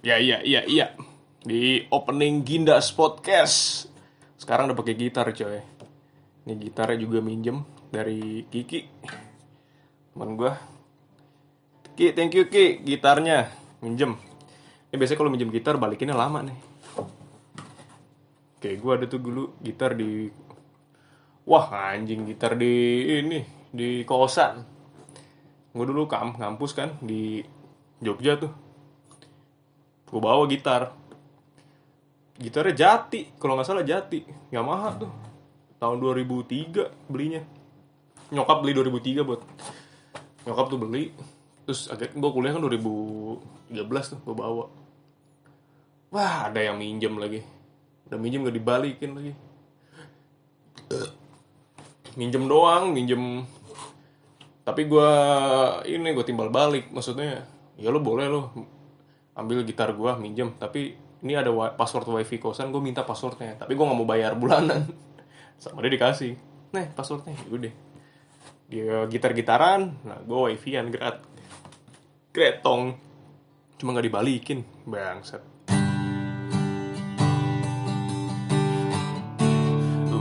Ya iya iya iya di opening Gindas Podcast. Sekarang udah pakai gitar coy. Ini gitarnya juga minjem dari Kiki. Teman gua. Ki, thank you Ki, gitarnya minjem. Ini biasanya kalau minjem gitar balikinnya lama nih. Kayak gua ada tuh dulu gitar di Wah anjing gitar di ini di kosan. Gue dulu kam ngampus kan di Jogja tuh gue bawa gitar. Gitarnya jati kalau nggak salah jati. Yamaha tuh. Tahun 2003 belinya. Nyokap beli 2003 buat. Nyokap tuh beli. Terus agak gue kuliah kan 2013 tuh gue bawa. Wah ada yang minjem lagi. Udah minjem gak dibalikin lagi. Minjem doang minjem. Tapi gue ini gue timbal balik. Maksudnya ya lo boleh lo ambil gitar gue minjem. Tapi ini ada password wifi kosan gue minta passwordnya. Tapi gue nggak mau bayar bulanan. Sama dia dikasih. Nih passwordnya. Ya udah. Dia gitar gitaran nah gue wifi-an grat gretong. Cuma nggak dibalikin. Bangsat.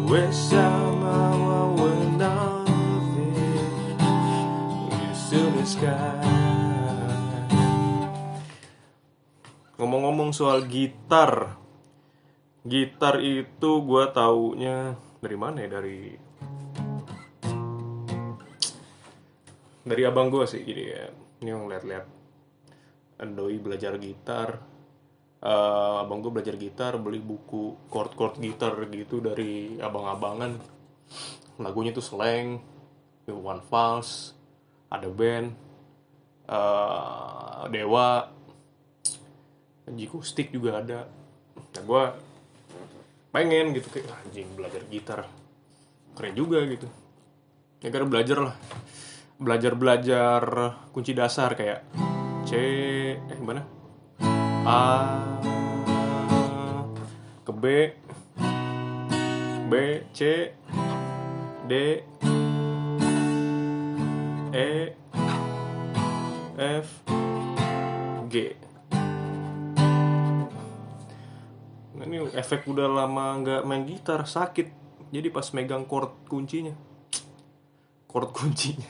Wish the sky Ngomong-ngomong soal gitar, gitar itu gue taunya dari mana ya? Dari dari abang gue sih, jadi ya ini yang lihat-lihat. Doi belajar gitar, Eh, abang gue belajar gitar, beli buku chord-chord gitar gitu dari abang-abangan. Lagunya tuh slang, One Falls, ada band, eh, Dewa, Jiku Stick juga ada. Nah gue pengen gitu kayak "Ah, anjing belajar gitar keren juga gitu. Ya karena belajar lah, belajar belajar kunci dasar kayak C, eh gimana? A ke B, B, C, D, E, F, G. Ini efek udah lama nggak main gitar sakit. Jadi pas megang chord kuncinya, chord kuncinya,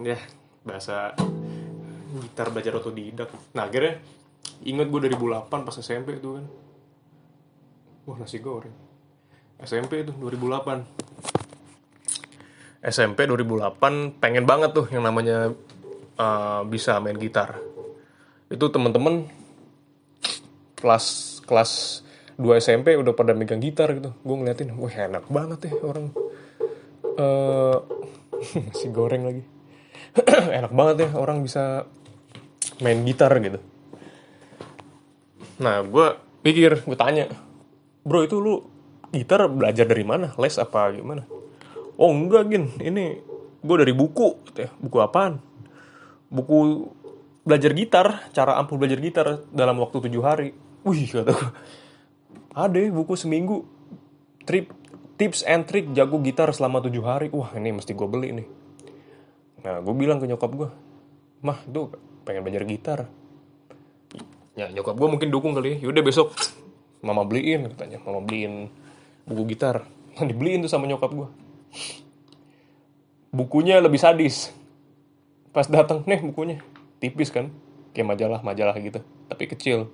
ya bahasa gitar belajar otodidak. Nah akhirnya inget gue 2008 pas SMP itu kan. Wah nasi goreng. SMP itu 2008. SMP 2008 pengen banget tuh yang namanya uh, bisa main gitar. Itu temen-temen kelas kelas 2 SMP udah pada megang gitar gitu. Gue ngeliatin, wah enak banget ya orang. eh nasi goreng lagi. enak banget ya orang bisa main gitar gitu. Nah, gue pikir, gue tanya, bro itu lu gitar belajar dari mana? Les apa gimana? Oh enggak gin, ini gue dari buku, gitu ya. buku apaan? Buku belajar gitar, cara ampuh belajar gitar dalam waktu tujuh hari. Wih kata gue, ada ya buku seminggu, trip tips and trick jago gitar selama tujuh hari. Wah ini mesti gue beli nih. Nah gue bilang ke nyokap gue, mah tuh pengen belajar gitar. Ya nyokap gue mungkin dukung kali ya. Yaudah besok mama beliin katanya, mama beliin buku gitar. Nah, dibeliin tuh sama nyokap gue. Bukunya lebih sadis. Pas datang nih bukunya, tipis kan, kayak majalah-majalah gitu, tapi kecil.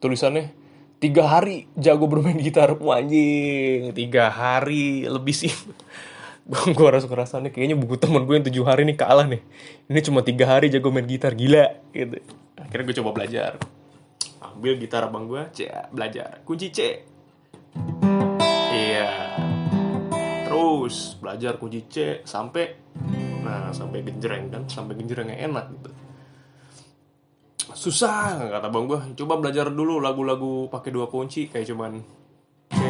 Tulisannya tiga hari jago bermain gitar, anjing, tiga hari lebih sih. gue rasa kerasannya kayaknya buku temen gue yang tujuh hari nih kalah nih. Ini cuma tiga hari jago main gitar, gila gitu. Akhirnya gue coba belajar. Ambil gitar abang gue, C, belajar. Kunci C. Iya. Terus belajar kunci C sampai nah sampai genjreng kan, sampai genjreng yang enak gitu. Susah kata bang gue. Coba belajar dulu lagu-lagu pakai dua kunci kayak cuman C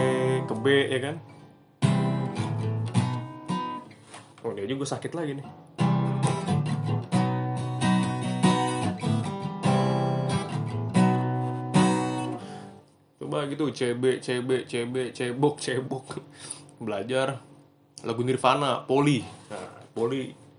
ke B ya kan. Oh dia juga sakit lagi nih. Coba gitu CB, CB, CB, cebok, cebok. Belajar lagu Nirvana, Poli. Nah, Poli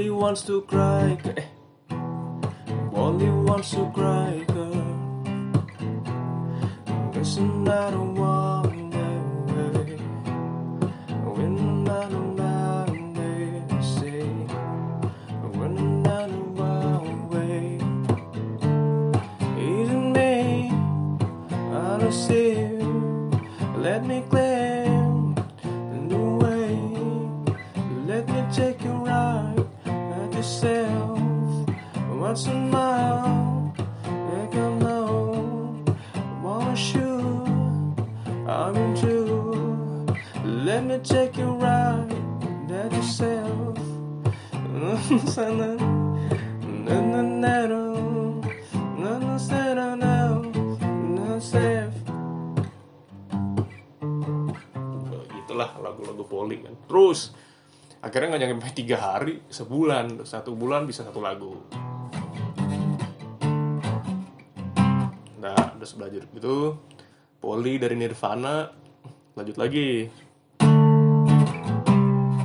Wally wants to cry. Wally wants to cry, girl. Listen, I don't Kan. Terus akhirnya nggak nyampe tiga hari, sebulan, satu bulan bisa satu lagu. Nah, udah belajar gitu. Poli dari Nirvana, lanjut lagi.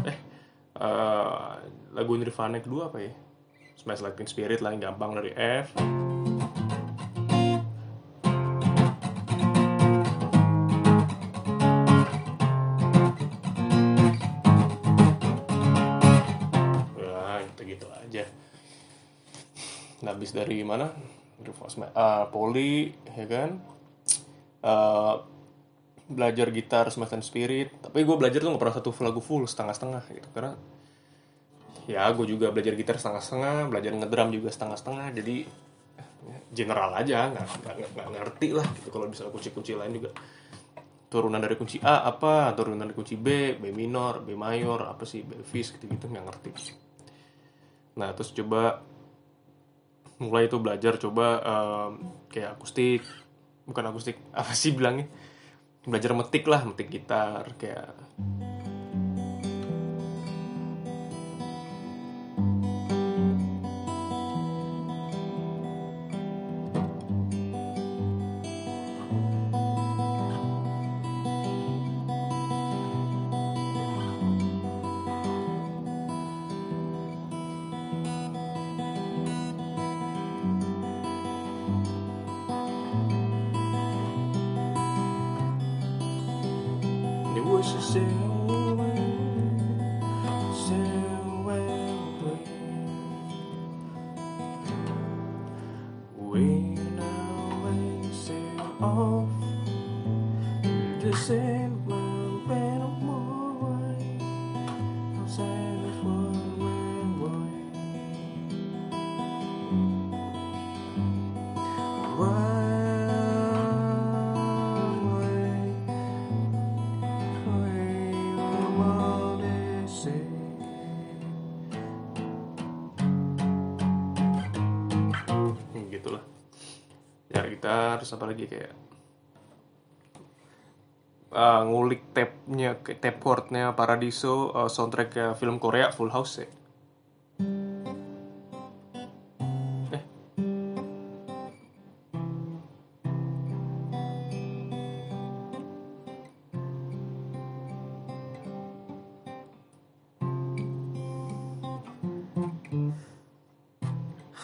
Eh, eh, lagu Nirvana kedua apa ya? Smash Like Teen Spirit lah yang gampang dari F. Nah, habis dari mana? Ah, Poli, ya kan? Eh, belajar gitar Smash Spirit. Tapi gue belajar tuh gak pernah satu lagu full, setengah-setengah gitu. Karena ya gue juga belajar gitar setengah-setengah, belajar ngedrum juga setengah-setengah. Jadi ya, general aja, nggak ngerti lah gitu. Kalau misalnya kunci-kunci lain juga turunan dari kunci A apa, turunan dari kunci B, B minor, B mayor, apa sih, B gitu-gitu nggak ngerti. Nah terus coba mulai itu belajar coba em, kayak akustik, bukan akustik apa sih bilangnya? Belajar metik lah, metik gitar kayak harus apa lagi kayak uh, ngulik tabnya tab chordnya Paradiso uh, soundtrack film Korea Full House ya.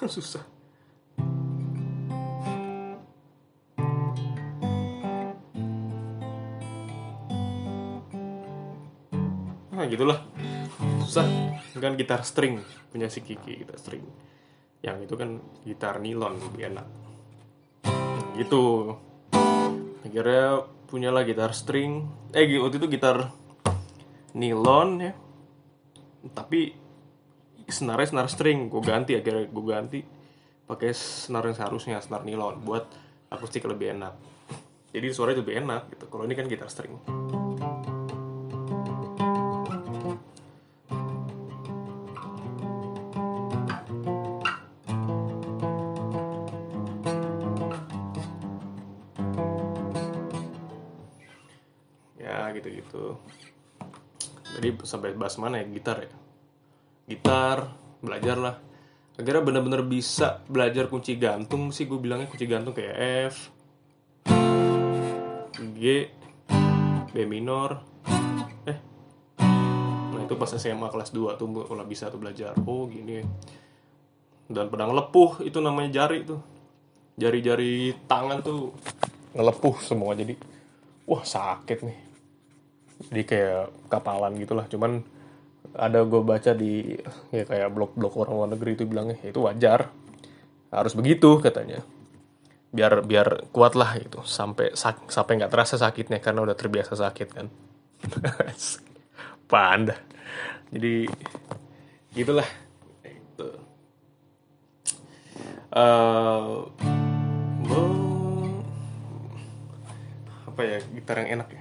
Eh. Susah gitulah. Susah. Kan gitar string punya si Kiki gitar string. Yang itu kan gitar nilon lebih enak. Gitu. Akhirnya punyalah gitar string. Eh waktu itu gitar nilon ya. Tapi senarnya senar string. Gue ganti akhirnya gue ganti. Pakai senar yang seharusnya senar nilon. Buat akustik lebih enak. Jadi suaranya lebih enak gitu. Kalau ini kan gitar string gitu-gitu jadi sampai bahas mana ya? Gitar ya? Gitar belajar lah. Akhirnya bener-bener bisa belajar kunci gantung sih gue bilangnya kunci gantung kayak F G B minor. Eh nah itu pas SMA kelas 2 tuh mulai bisa tuh belajar. Oh gini. Dan pedang lepuh itu namanya jari tuh. Jari-jari tangan tuh. Ngelepuh semua jadi wah sakit nih jadi kayak kapalan gitulah. Cuman ada gue baca di ya kayak blog-blog orang luar negeri itu bilangnya "Ya, itu wajar. Harus begitu katanya. Biar biar kuat lah itu sampai sak, sampai nggak terasa sakitnya karena udah terbiasa sakit kan. Panda jadi gitulah. Itu. Mau- apa ya gitar yang enak ya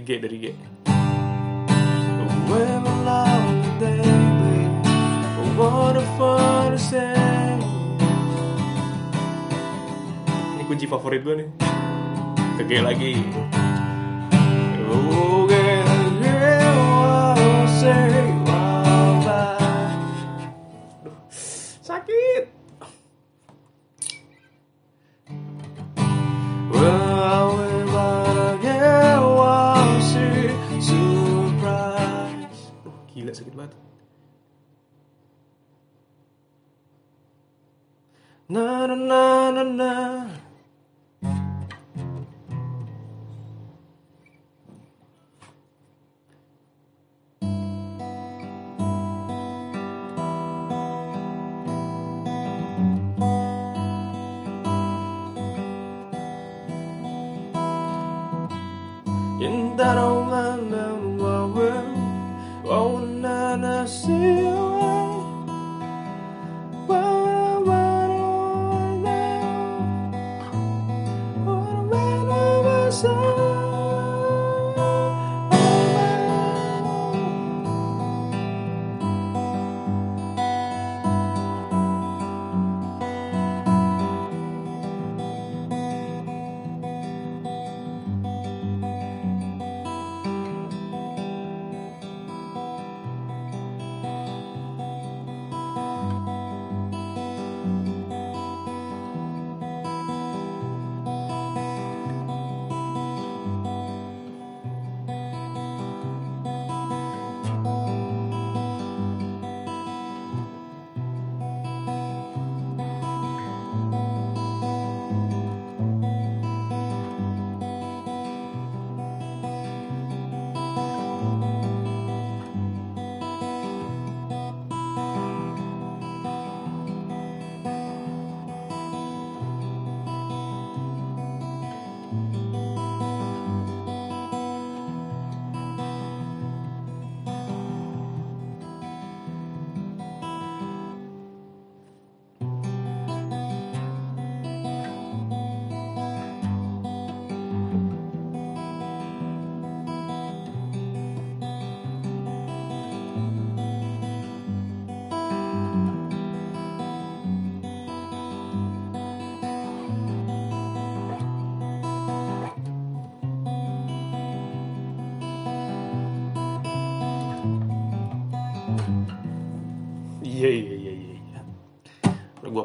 Dari G, dari G. Ini kunci favorit gue nih. Ke G lagi. Na na na na na.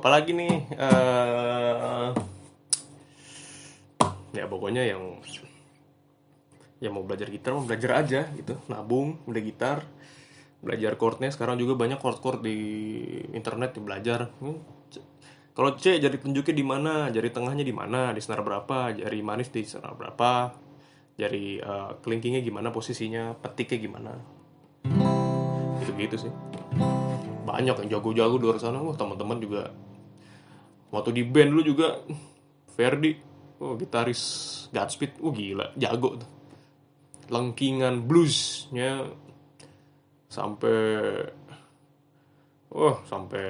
Gue apa lagi nih? Eh ya pokoknya yang yang mau belajar gitar mau belajar aja gitu. Nabung beli gitar belajar chordnya. Sekarang juga banyak chord chord di internet yang belajar. Hmm, kalau C jari tunjuknya di mana? Jari tengahnya di mana? Di senar berapa? Jari manis di senar berapa? Jari eh, kelingkingnya gimana? Posisinya petiknya gimana? Gitu gitu sih. Banyak yang jago-jago di luar sana. Wah teman-teman juga waktu di band dulu juga Ferdi oh gitaris Godspeed. Oh gila jago tuh. Lengkingan bluesnya sampai oh sampai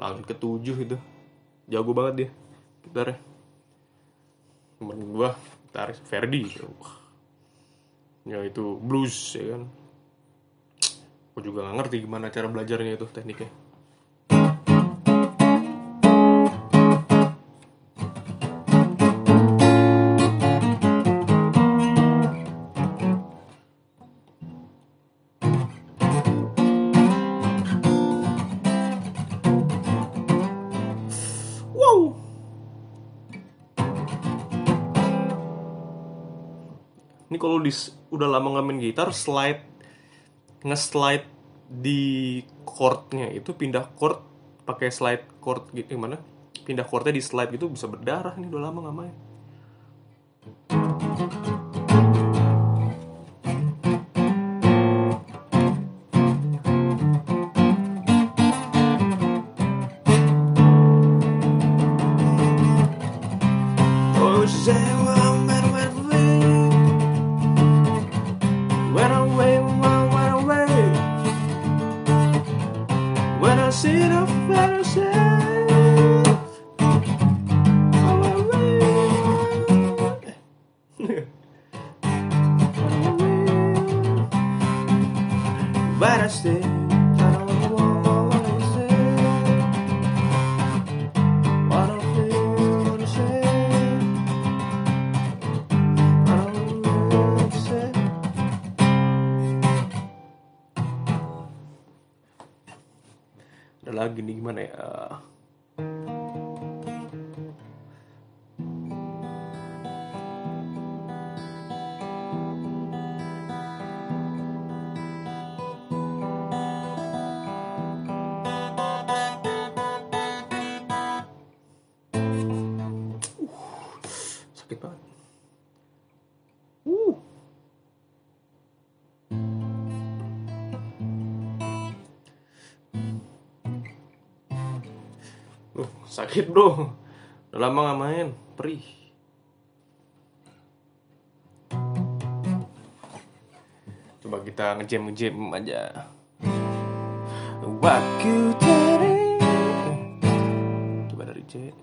langit ketujuh itu. Jago banget dia gitarnya. Temen gua gitaris Ferdi. Ya itu blues ya kan. Gue juga gak ngerti gimana cara belajarnya itu tekniknya. Ini kalau di udah lama nggak main gitar, slide nge-slide di chordnya itu pindah chord pakai slide chord gitu gimana? Pindah chordnya di slide gitu bisa berdarah nih udah lama nggak main. Gimana sakit bro. Udah lama gak main. Perih. Coba kita ngejam ngejam aja. Waktu dari Coba dari C.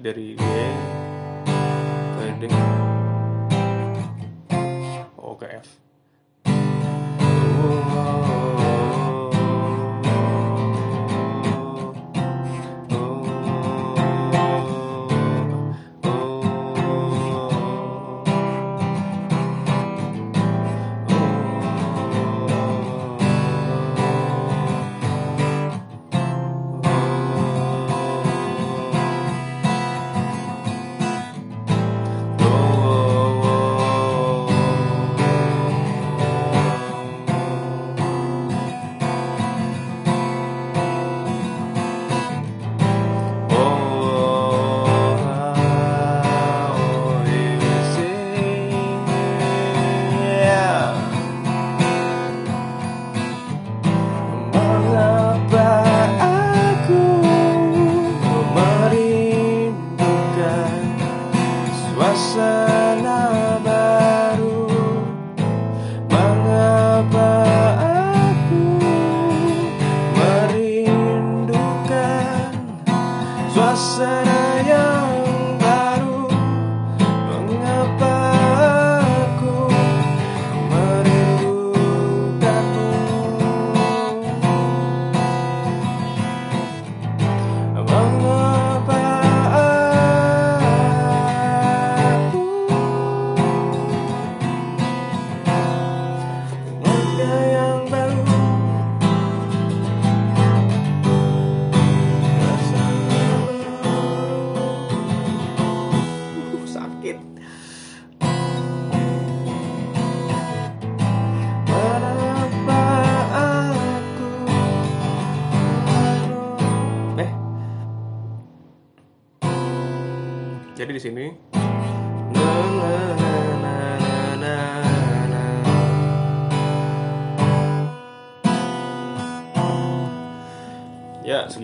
dari D ke D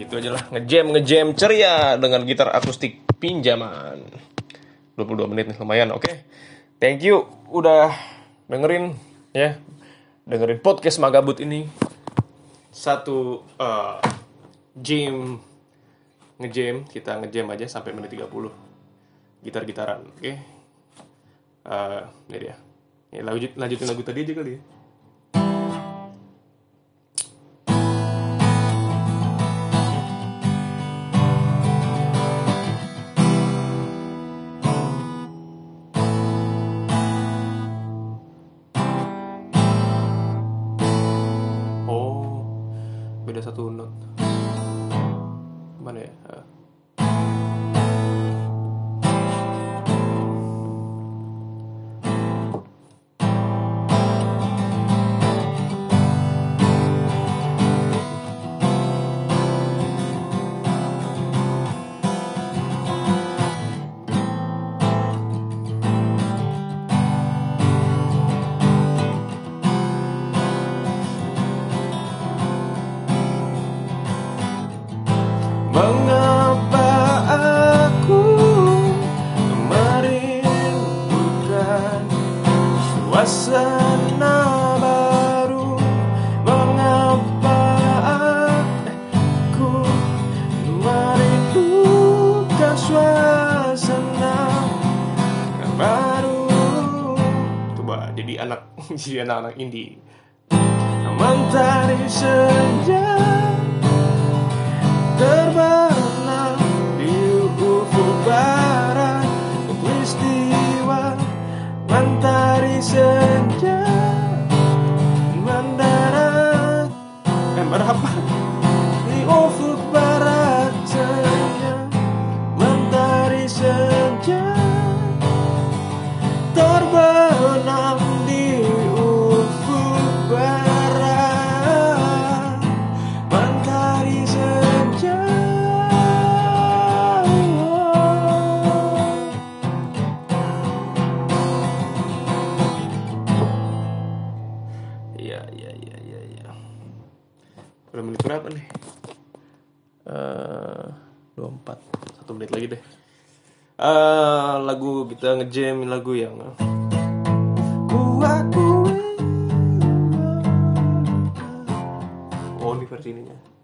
Segitu aja lah. Ngejam ngejam ceria Dengan gitar akustik pinjaman. 22 menit nih lumayan oke. Thank you Udah dengerin ya. Dengerin podcast Magabut ini. Satu uh, Jam. Ngejam Kita ngejam aja sampai menit 30 Gitar-gitaran Oke. Eh, Ini dia. Ya, lanjut, Lanjutin lagu tadi aja kali ya jadi anak-anak indie. Mentari senja terbenam di ufuk barat peristiwa mentari senja ngejam lagu yang Ku akui. Oh, ini versi ininya.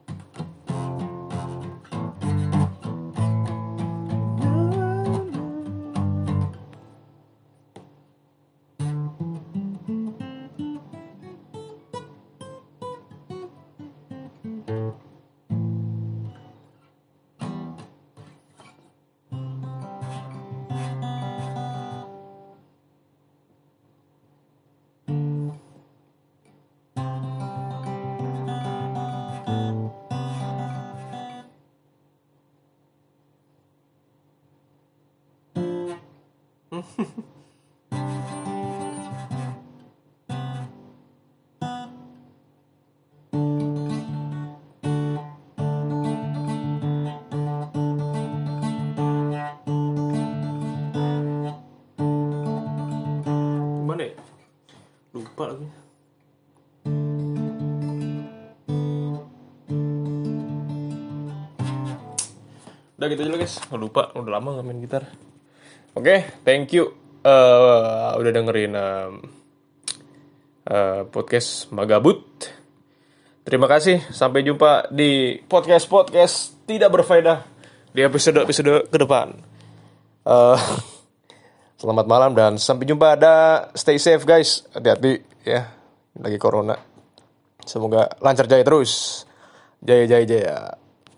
Udah gitu aja lah guys. Lupa, udah lama nggak main gitar. Oke, thank you. Eh, udah dengerin em, eh, podcast Magabut. Terima kasih. Sampai jumpa di podcast-podcast tidak berfaedah di episode-episode ke depan. Eh, selamat malam dan sampai jumpa. Ada stay safe guys. Hati-hati ya. Lagi corona. Semoga lancar jaya terus. Jaya jaya jaya.